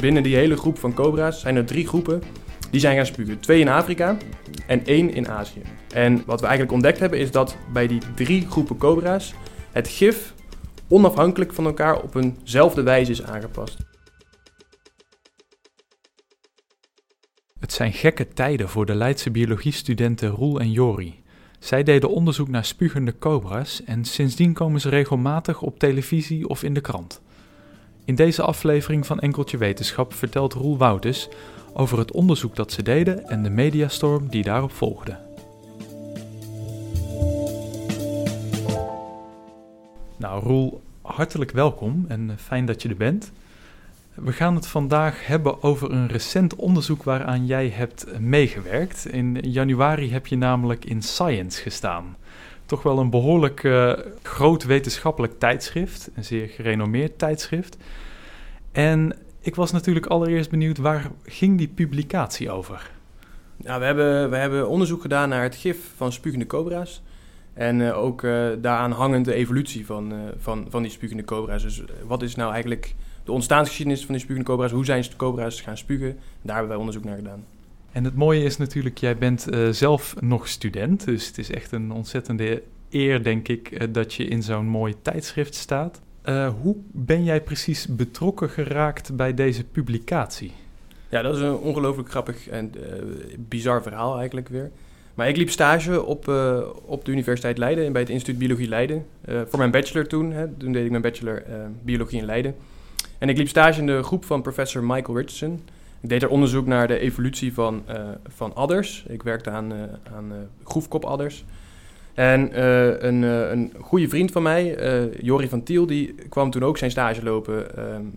binnen die hele groep van cobra's zijn er drie groepen die zijn gaan spugen. Twee in Afrika en één in Azië. En wat we eigenlijk ontdekt hebben is dat bij die drie groepen cobra's het gif onafhankelijk van elkaar op eenzelfde wijze is aangepast. Het zijn gekke tijden voor de Leidse biologiestudenten Roel en Jori. Zij deden onderzoek naar spugende cobra's en sindsdien komen ze regelmatig op televisie of in de krant. In deze aflevering van Enkeltje Wetenschap vertelt Roel Wouters over het onderzoek dat ze deden en de mediastorm die daarop volgde. Nou, Roel, hartelijk welkom en fijn dat je er bent. We gaan het vandaag hebben over een recent onderzoek waaraan jij hebt meegewerkt. In januari heb je namelijk in Science gestaan. Toch wel een behoorlijk uh, groot wetenschappelijk tijdschrift, een zeer gerenommeerd tijdschrift. En ik was natuurlijk allereerst benieuwd, waar ging die publicatie over? Nou, we hebben, we hebben onderzoek gedaan naar het gif van spugende cobra's. En uh, ook uh, daaraan hangend de evolutie van, van, van die spugende cobra's. Dus wat is nou eigenlijk de ontstaansgeschiedenis van die spugende cobra's? Hoe zijn de cobra's gaan spugen? Daar hebben wij onderzoek naar gedaan. En het mooie is natuurlijk, jij bent zelf nog student. Dus het is echt een ontzettende eer, denk ik, dat je in zo'n mooi tijdschrift staat. hoe ben jij precies betrokken geraakt bij deze publicatie? Ja, dat is een ongelooflijk grappig en bizar verhaal eigenlijk weer. Maar ik liep stage op, op de Universiteit Leiden, bij het Instituut Biologie Leiden. Voor mijn bachelor toen. Hè, toen deed ik mijn bachelor Biologie in Leiden. En ik liep stage in de groep van professor Michael Richardson. Ik deed er onderzoek naar de evolutie van, van adders. Ik werkte aan, aan groefkopadders. En een, een goede vriend van mij, Jori van Tiel, die kwam toen ook zijn stage lopen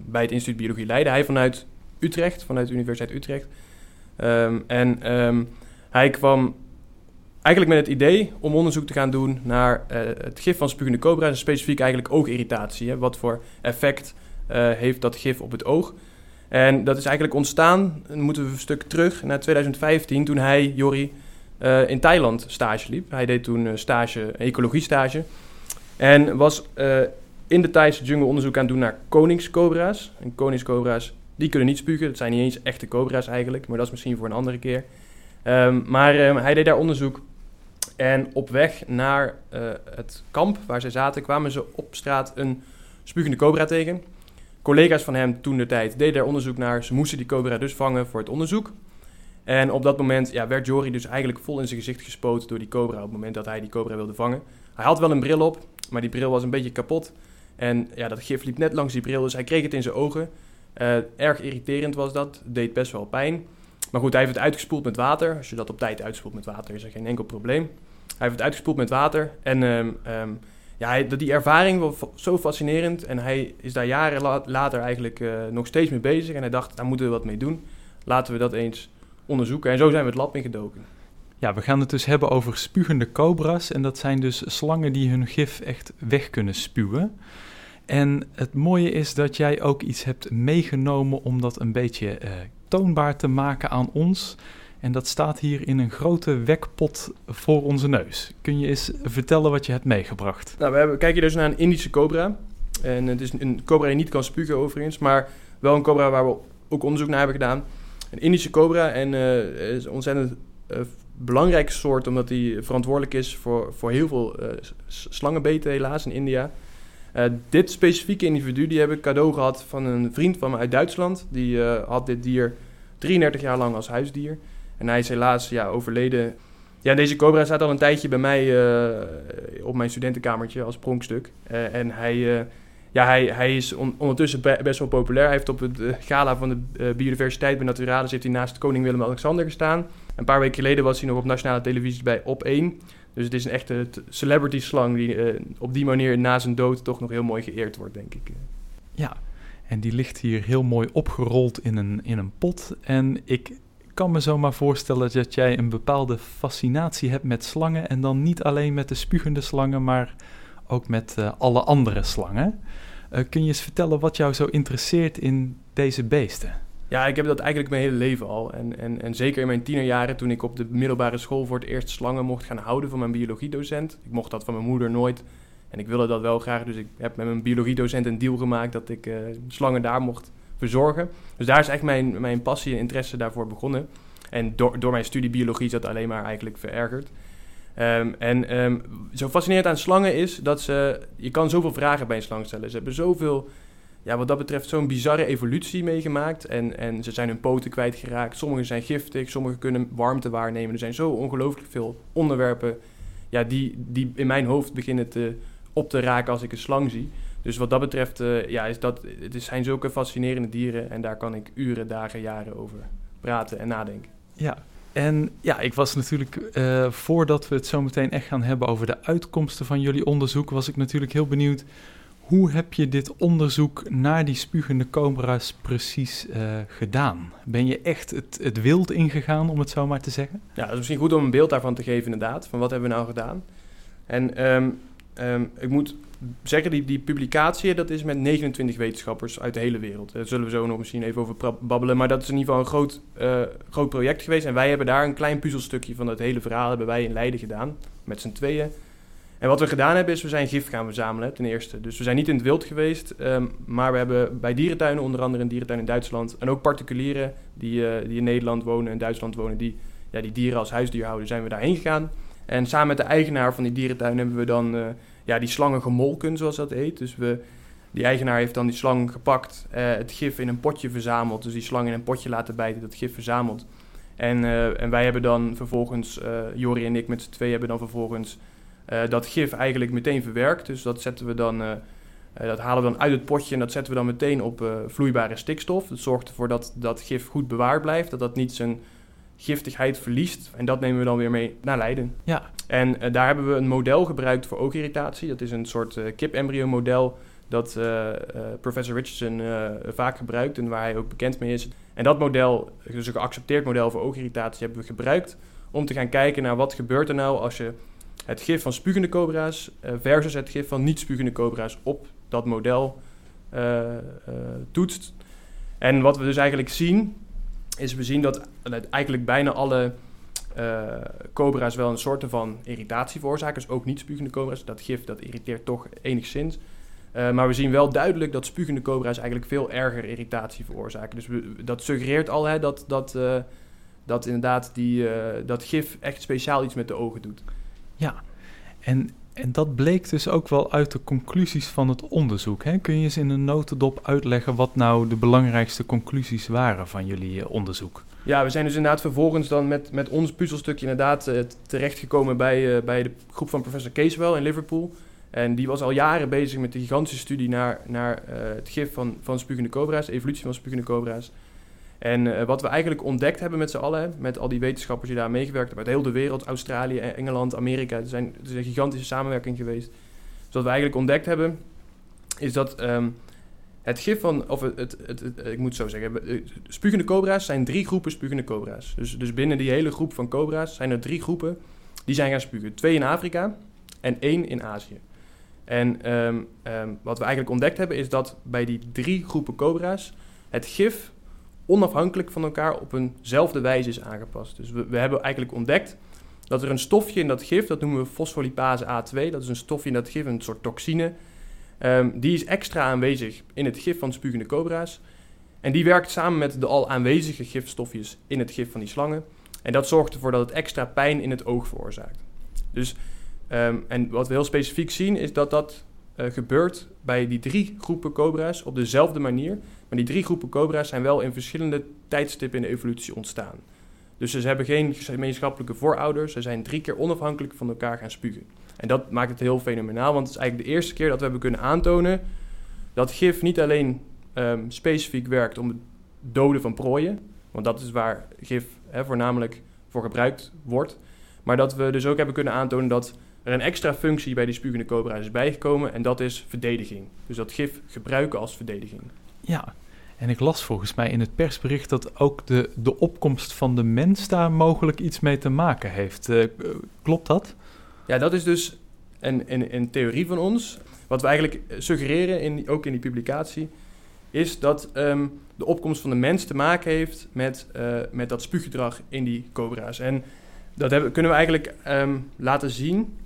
bij het Instituut Biologie Leiden. Hij vanuit Utrecht, vanuit de Universiteit Utrecht. Um, en um, hij kwam eigenlijk met het idee om onderzoek te gaan doen naar uh, het gif van spugende cobra's en specifiek eigenlijk oogirritatie. Hè? Wat voor effect uh, heeft dat gif op het oog? En dat is eigenlijk ontstaan, dan moeten we een stuk terug naar 2015, toen hij, Jori, uh, in Thailand stage liep. Hij deed toen stage, ecologie stage. En was in de Thaise jungle onderzoek aan het doen naar koningscobra's. En koningscobra's, die kunnen niet spugen. Dat zijn niet eens echte cobra's eigenlijk, maar dat is misschien voor een andere keer. Um, maar um, hij deed daar onderzoek en op weg naar het kamp waar ze zaten, kwamen ze op straat een spugende cobra tegen. Collega's van hem toen de tijd deden daar onderzoek naar. Ze moesten die cobra dus vangen voor het onderzoek. En op dat moment ja, werd Jory dus eigenlijk vol in zijn gezicht gespoten door die cobra op het moment dat hij die cobra wilde vangen. Hij had wel een bril op, maar die bril was een beetje kapot. En ja, dat gif liep net langs die bril, dus hij kreeg het in zijn ogen. Uh, erg irriterend was dat, deed best wel pijn. Maar goed, hij heeft het uitgespoeld met water. Als je dat op tijd uitspoelt met water, is er geen enkel probleem. Hij heeft het uitgespoeld met water. En um, ja, die ervaring was zo fascinerend. En hij is daar jaren la later eigenlijk uh, nog steeds mee bezig. En hij dacht, daar moeten we wat mee doen. Laten we dat eens onderzoeken. En zo zijn we het lab ingedoken. Ja, we gaan het dus hebben over spugende cobra's. En dat zijn dus slangen die hun gif echt weg kunnen spuwen. En het mooie is dat jij ook iets hebt meegenomen om dat een beetje uh, toonbaar te maken aan ons. En dat staat hier in een grote wekpot voor onze neus. Kun je eens vertellen wat je hebt meegebracht? Nou, we hebben, kijk je dus naar een Indische cobra. En het is een cobra die niet kan spugen overigens, maar wel een cobra waar we ook onderzoek naar hebben gedaan. Een Indische cobra en uh, is een ontzettend uh, belangrijke soort, omdat die verantwoordelijk is voor, voor heel veel uh, slangenbeten helaas in India. dit specifieke individu die heb ik cadeau gehad van een vriend van me uit Duitsland. Die had dit dier 33 jaar lang als huisdier. En hij is helaas ja, overleden. Ja, deze cobra staat al een tijdje bij mij uh, op mijn studentenkamertje als pronkstuk. Uh, en hij, uh, ja, hij, hij is on ondertussen be best wel populair. Hij heeft op het gala van de biodiversiteit bij Naturalis heeft hij naast koning Willem-Alexander gestaan. Een paar weken geleden was hij nog op nationale televisie bij Op 1. Dus het is een echte celebrity slang die op die manier na zijn dood toch nog heel mooi geëerd wordt, denk ik. Ja, en die ligt hier heel mooi opgerold in een, in een pot. En ik kan me zomaar voorstellen dat jij een bepaalde fascinatie hebt met slangen. En dan niet alleen met de spugende slangen, maar ook met uh, alle andere slangen. Uh, kun je eens vertellen wat jou zo interesseert in deze beesten? Ja, ik heb dat eigenlijk mijn hele leven al. En, en, en zeker in mijn tienerjaren, toen ik op de middelbare school voor het eerst slangen mocht gaan houden van mijn biologiedocent. Ik mocht dat van mijn moeder nooit. En ik wilde dat wel graag, dus ik heb met mijn biologiedocent een deal gemaakt dat ik uh, slangen daar mocht verzorgen. Dus daar is echt mijn, mijn passie en interesse daarvoor begonnen. En door, door mijn studie biologie is dat alleen maar eigenlijk verergerd. Ehm, en um, zo fascinerend aan slangen is dat ze... Je kan zoveel vragen bij een slang stellen. Ze hebben zoveel... Ja, wat dat betreft zo'n bizarre evolutie meegemaakt. En, en ze zijn hun poten kwijtgeraakt. Sommige zijn giftig, sommige kunnen warmte waarnemen. Er zijn zo ongelooflijk veel onderwerpen... Ja, die, die in mijn hoofd beginnen te, op te raken als ik een slang zie. Dus wat dat betreft, uh, ja, is dat, het zijn zulke fascinerende dieren. En daar kan ik uren, dagen, jaren over praten en nadenken. Ja, en ja, ik was natuurlijk, uh, voordat we het zo meteen echt gaan hebben over de uitkomsten van jullie onderzoek, was ik natuurlijk heel benieuwd. Hoe heb je dit onderzoek naar die spugende cobra's precies uh, gedaan? Ben je echt het, het wild ingegaan, om het zo maar te zeggen? Ja, dat is misschien goed om een beeld daarvan te geven, inderdaad. Van wat hebben we nou gedaan? En um, um, ik moet zeggen, die, die publicatie, dat is met 29 wetenschappers uit de hele wereld. Daar zullen we zo nog misschien even over babbelen. Maar dat is in ieder geval een groot, uh, groot project geweest. En wij hebben daar een klein puzzelstukje van het hele verhaal hebben wij in Leiden gedaan. Met z'n tweeën. En wat we gedaan hebben is, we zijn gif gaan verzamelen ten eerste. Dus we zijn niet in het wild geweest, um, maar we hebben bij dierentuinen, onder andere een dierentuin in Duitsland... en ook particulieren die, uh, die in Nederland wonen en Duitsland wonen... die ja, die dieren als huisdier houden, zijn we daarheen gegaan. En samen met de eigenaar van die dierentuin hebben we dan... Uh, ja, die slangen gemolken, zoals dat heet. Dus we, die eigenaar heeft dan die slang gepakt, uh, het gif in een potje verzameld. Dus die slang in een potje laten bijten, dat gif verzameld. En, uh, en wij hebben dan vervolgens, uh, Jori en ik met z'n twee hebben dan vervolgens dat gif eigenlijk meteen verwerkt. Dus dat zetten we dan, dat halen we dan uit het potje en dat zetten we dan meteen op vloeibare stikstof. Dat zorgt ervoor dat dat gif goed bewaard blijft, dat dat niet zijn giftigheid verliest. En dat nemen we dan weer mee naar Leiden. Ja. En uh, daar hebben we een model gebruikt voor oogirritatie. Dat is een soort uh, kip-embryo-model dat uh, professor Richardson vaak gebruikt en waar hij ook bekend mee is. En dat model, dus een geaccepteerd model voor oogirritatie, hebben we gebruikt om te gaan kijken naar wat gebeurt er nou als je het gif van spugende cobra's versus het gif van niet-spugende cobra's op dat model toetst. En wat we dus eigenlijk zien, is we zien dat eigenlijk bijna alle uh, cobra's wel een soort van irritatie veroorzaken. Dus ook niet spugende cobra's. Dat gif dat irriteert toch enigszins. Uh, maar we zien wel duidelijk dat spugende cobra's eigenlijk veel erger irritatie veroorzaken. Dus dat suggereert al hè, dat, dat, uh, dat inderdaad die, dat gif echt speciaal iets met de ogen doet. Ja, en, en dat bleek dus ook wel uit de conclusies van het onderzoek. Hè? Kun je eens in een notendop uitleggen wat nou de belangrijkste conclusies waren van jullie onderzoek? Ja, we zijn dus inderdaad vervolgens dan met, met ons puzzelstukje inderdaad uh, terechtgekomen bij, uh, bij de groep van professor Casewell in Liverpool. En die was al jaren bezig met de gigantische studie naar, naar uh, het gif van, van spugende cobra's, evolutie van spugende cobra's. En wat we eigenlijk ontdekt hebben met z'n allen, met al die wetenschappers die daar meegewerkt hebben, uit heel de wereld, Australië, Engeland, Amerika, het, zijn, het is een gigantische samenwerking geweest. Dus wat we eigenlijk ontdekt hebben, is dat um, het gif van, of het, het, het, ik moet zo zeggen, eh, spugende cobra's zijn drie groepen spugende cobra's. Dus, dus binnen die hele groep van cobra's zijn er drie groepen die zijn gaan spugen. Twee in Afrika en één in Azië. En um, um, wat we eigenlijk ontdekt hebben is dat bij die drie groepen cobra's het gif onafhankelijk van elkaar op eenzelfde wijze is aangepast. Dus we, hebben eigenlijk ontdekt dat er een stofje in dat gif, dat noemen we fosfolipase A2, dat is een stofje in dat gif, een soort toxine, Um, die is extra aanwezig in het gif van spugende cobra's. En die werkt samen met de al aanwezige gifstofjes in het gif van die slangen. En dat zorgt ervoor dat het extra pijn in het oog veroorzaakt. Dus, um, en wat we heel specifiek zien is dat dat uh, gebeurt bij die drie groepen cobra's op dezelfde manier. Maar die drie groepen cobra's zijn wel in verschillende tijdstippen in de evolutie ontstaan. Dus ze hebben geen gemeenschappelijke voorouders. Ze zijn drie keer onafhankelijk van elkaar gaan spugen. En dat maakt het heel fenomenaal, want het is eigenlijk de eerste keer dat we hebben kunnen aantonen dat gif niet alleen um, specifiek werkt om het doden van prooien, want dat is waar gif voornamelijk voor gebruikt wordt, maar dat we dus ook hebben kunnen aantonen dat er een extra functie bij die spugende cobra is bijgekomen en dat is verdediging. Dus dat gif gebruiken als verdediging. Ja, en ik las volgens mij in het persbericht dat ook de, de opkomst van de mens daar mogelijk iets mee te maken heeft. Uh, klopt dat? Ja, dat is dus een, een, theorie van ons. Wat we eigenlijk suggereren, in, ook in die publicatie, is dat um, de opkomst van de mens te maken heeft met, uh, met dat spuuggedrag in die cobra's. En dat hebben, kunnen we eigenlijk um, laten zien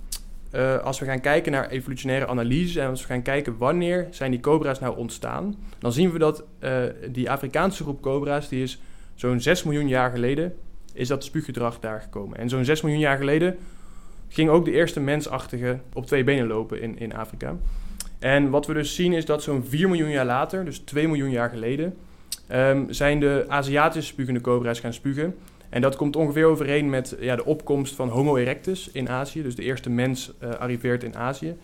eh, als we gaan kijken naar evolutionaire analyse en als we gaan kijken wanneer zijn die cobra's nou ontstaan, dan zien we dat uh, die Afrikaanse groep cobra's, die is zo'n 6 miljoen jaar geleden, is dat spuuggedrag daar gekomen. En zo'n 6 miljoen jaar geleden ging ook de eerste mensachtige op twee benen lopen in, in Afrika. En wat we dus zien is dat zo'n 4 miljoen jaar later, dus 2 miljoen jaar geleden, um, zijn de Aziatische spugende cobra's gaan spugen. En dat komt ongeveer overeen met ja, de opkomst van Homo erectus in Azië. Dus de eerste mens uh, arriveert in Azië.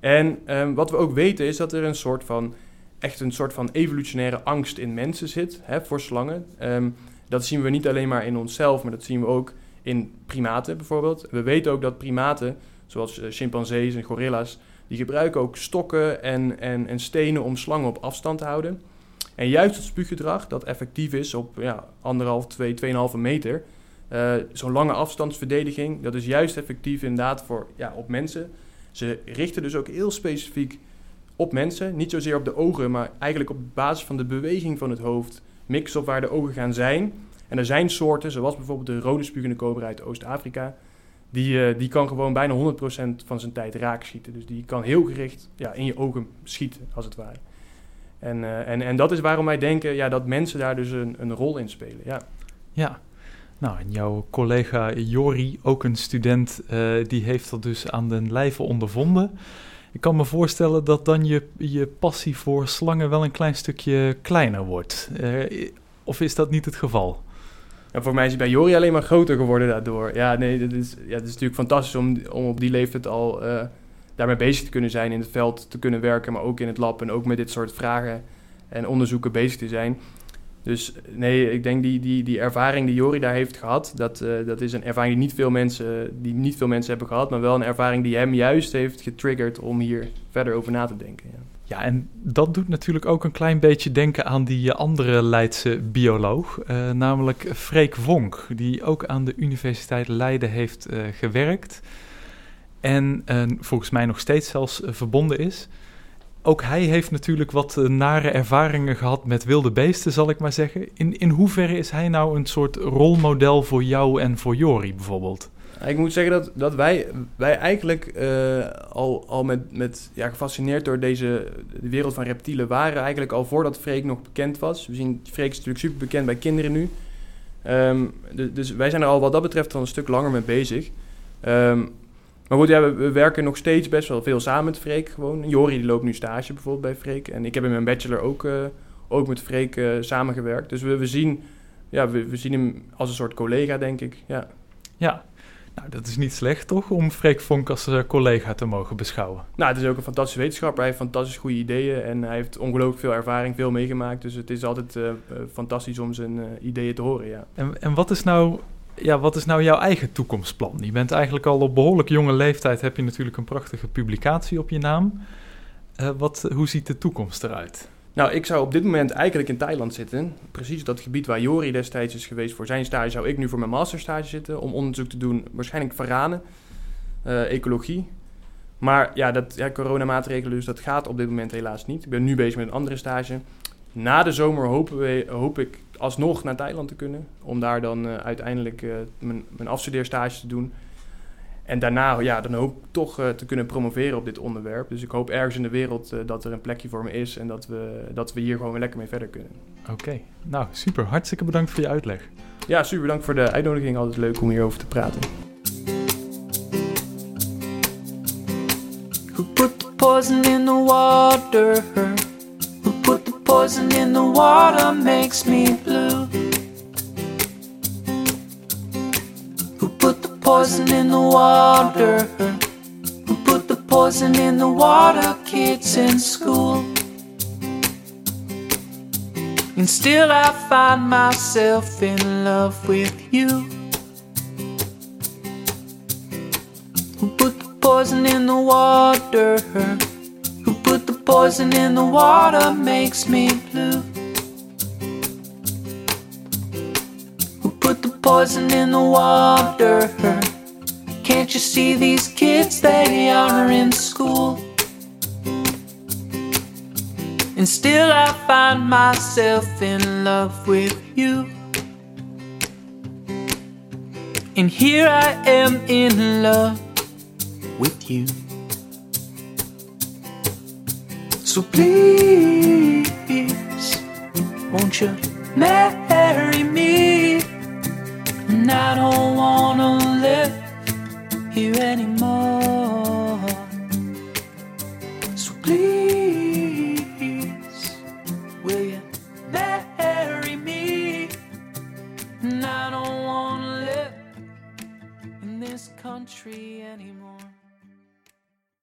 En um, wat we ook weten is dat er een soort van, echt een soort van evolutionaire angst in mensen zit hè, voor slangen. Um, dat zien we niet alleen maar in onszelf, maar dat zien we ook in primaten bijvoorbeeld. We weten ook dat primaten, zoals uh, chimpansees en gorilla's, die gebruiken ook stokken en, en, en stenen om slangen op afstand te houden. En juist het spuuggedrag, dat effectief is op ja, anderhalf, twee, tweeënhalve meter, uh, zo'n lange afstandsverdediging, dat is juist effectief inderdaad voor, ja, op mensen. Ze richten dus ook heel specifiek op mensen, niet zozeer op de ogen, maar eigenlijk op basis van de beweging van het hoofd, mix op waar de ogen gaan zijn. En er zijn soorten, zoals bijvoorbeeld de rode spugende cobra uit Oost-Afrika, die, uh, die kan gewoon bijna 100% van zijn tijd raak schieten. Dus die kan heel gericht ja, in je ogen schieten, als het ware. En, uh, en, en dat is waarom wij denken ja, dat mensen daar dus een, een rol in spelen. Ja. ja. Nou, en jouw collega Jori, ook een student, uh, die heeft dat dus aan den lijve ondervonden. Ik kan me voorstellen dat dan je, je passie voor slangen wel een klein stukje kleiner wordt. Uh, of is dat niet het geval? Ja, voor mij is hij bij Jori alleen maar groter geworden daardoor. Ja, nee, dat is, ja, het is natuurlijk fantastisch om, om op die leeftijd al uh, daarmee bezig te kunnen zijn, in het veld te kunnen werken, maar ook in het lab en ook met dit soort vragen en onderzoeken bezig te zijn. Dus nee, ik denk die, die, die ervaring die Jori daar heeft gehad, dat, uh, dat is een ervaring die niet, veel mensen, die niet veel mensen hebben gehad, maar wel een ervaring die hem juist heeft getriggerd om hier verder over na te denken. Ja. Ja, en dat doet natuurlijk ook een klein beetje denken aan die andere Leidse bioloog, uh, namelijk Freek Vonk, die ook aan de Universiteit Leiden heeft uh, gewerkt en uh, volgens mij nog steeds zelfs verbonden is. Ook hij heeft natuurlijk wat nare ervaringen gehad met wilde beesten, zal ik maar zeggen. In, in hoeverre is hij nou een soort rolmodel voor jou en voor Jori bijvoorbeeld? Ik moet zeggen dat, dat wij, wij eigenlijk al, al met, met ja, gefascineerd door deze de wereld van reptielen waren. Eigenlijk al voordat Freek nog bekend was. We zien Freek is natuurlijk super bekend bij kinderen nu. De, dus wij zijn er al wat dat betreft al een stuk langer mee bezig. Um, maar goed, ja, we, we, werken nog steeds best wel veel samen met Freek gewoon. Jori die loopt nu stage bijvoorbeeld bij Freek. En ik heb in mijn bachelor ook, uh, ook met Freek uh, samengewerkt. Dus we, we zien, ja, we, we zien hem als een soort collega, denk ik. Ja. Ja, nou, dat is niet slecht toch, om Freek Vonk als uh, collega te mogen beschouwen? Nou, het is ook een fantastische wetenschapper. Hij heeft fantastisch goede ideeën en hij heeft ongelooflijk veel ervaring, veel meegemaakt. Dus het is altijd fantastisch om zijn ideeën te horen, ja. En, en wat is nou... Ja, wat is nou jouw eigen toekomstplan? Je bent eigenlijk al op behoorlijk jonge leeftijd, heb je natuurlijk een prachtige publicatie op je naam. wat, hoe ziet de toekomst eruit? Nou, ik zou op dit moment eigenlijk in Thailand zitten. Precies dat gebied waar Jori destijds is geweest voor zijn stage, zou ik nu voor mijn masterstage zitten. Om onderzoek te doen, waarschijnlijk varanen, uh, ecologie. Maar ja, dat, ja, coronamaatregelen, dus dat gaat op dit moment helaas niet. Ik ben nu bezig met een andere stage. Na de zomer hopen we, hoop ik alsnog naar Thailand te kunnen. Om daar dan uh, uiteindelijk uh, mijn, mijn afstudeerstage te doen. En daarna, ja, dan hoop ik toch uh, te kunnen promoveren op dit onderwerp. Dus ik hoop ergens in de wereld uh, dat er een plekje voor me is en dat we, dat we hier gewoon weer lekker mee verder kunnen. Oké, okay. nou super. Hartstikke bedankt voor je uitleg. Ja, super bedankt voor de uitnodiging. Altijd leuk om hierover te praten. Who put the poison in the water? Water makes me blue. Who put the poison in the water. Who put the poison in the water? Kids in school. And still I find myself in love with you. Who put the poison in the water? Who put the poison in the water makes me blue. Poison in the water. Can't you see these kids? They are in school. And still I find myself in love with you. And here I am in love with you. So please, won't you marry me? And I don't wanna live here anymore.